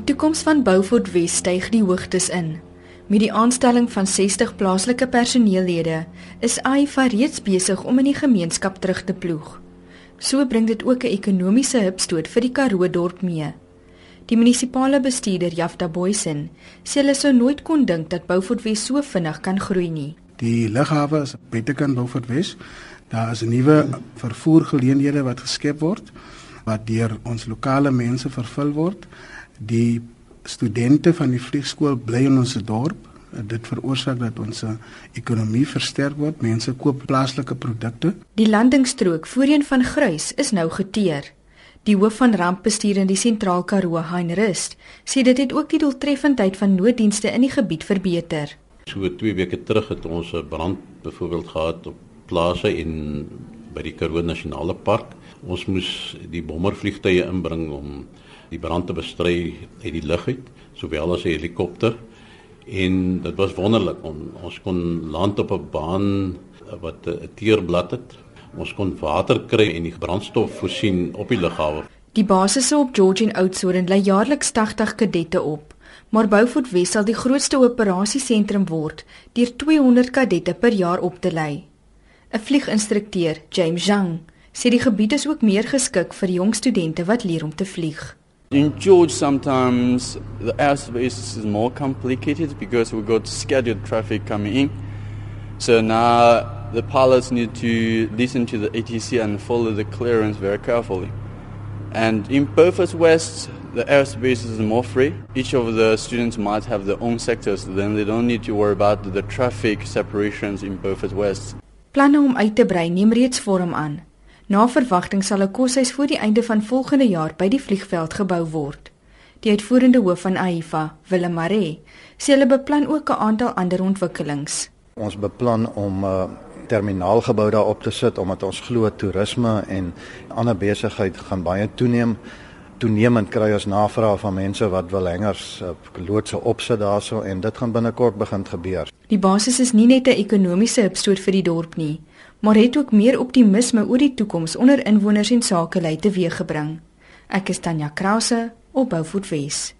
toekoms van Beaufort Wes styg die hoogtes in. Met die aanstelling van 60 plaaslike personeellede is AIFA reeds besig om in die gemeenskap terug te ploeg. So bring dit ook 'n ekonomiese hupstoot vir die Karoo dorp mee. Die munisipale bestuurder Jafta Boysen sê hulle sou nooit kon dink dat Beaufort Wes so vinnig kan groei nie. Die lughawe is Bettekan Beaufort Wes. Daar is 'n nuwe vervoergeleenthede wat geskep word wat deur ons lokale mense vervul word. Die studente van die vliegskool bly in ons dorp. Dit veroorsaak dat ons ekonomie versterk word. Mense koop plaaslike produkte. Die landingsstrook voorheen van Grys is nou geteer. Die hoof van rampbestuur in die Sentraal Karoo, Hein Rust, sê dit het ook die doeltreffendheid van nooddienste in die gebied verbeter. So 2 weke terug het ons 'n brand byvoorbeeld gehad op plase en by die Karoo Nasionale Park. Ons moes die bommervliegtye inbring om die brand te bestry uit die lug uit, sowel as 'n helikopter. En dit was wonderlik. On, ons kon land op 'n baan wat 'n teerblad het. Ons kon water kry en die brandstof voorsien op die lughawe. Die basisse op George en Oudtshoorn lê jaarliks 80 kadette op. Maar Beaufort Wes sal die grootste operasiesentrum word deur 200 kadette per jaar op te lei. 'n Vlieginstrukteur, James Zhang, sê die gebied is ook meer geskik vir jong studente wat leer om te vlieg. In George, sometimes the airspace is more complicated because we got scheduled traffic coming in. So now the pilots need to listen to the ATC and follow the clearance very carefully. And in Beaufort West, the airspace is more free. Each of the students might have their own sectors, then they don't need to worry about the traffic separations in Beaufort West. Planne om uit te brei neem reeds vorm aan. Na verwagting sal 'n koshuis voor die einde van volgende jaar by die vliegveld gebou word. Die uitvoerende hoof van AIFA, Willem Maree, sê hulle beplan ook 'n aantal ander ontwikkelings. Ons beplan om 'n uh, terminaalgebou daar op te sit omdat ons glo toerisme en ander besigheid gaan baie toeneem. Toenemend kry ons navraag van mense wat wil hangers uh, loodse opsit daarso en dit gaan binnekort begin gebeur. Die basis is nie net 'n ekonomiese hupstoot vir die dorp nie, maar het ook meer optimisme oor die toekoms onder inwoners en sakelei teweeggebring. Ek is Tanya Krause op Beaufort Wes.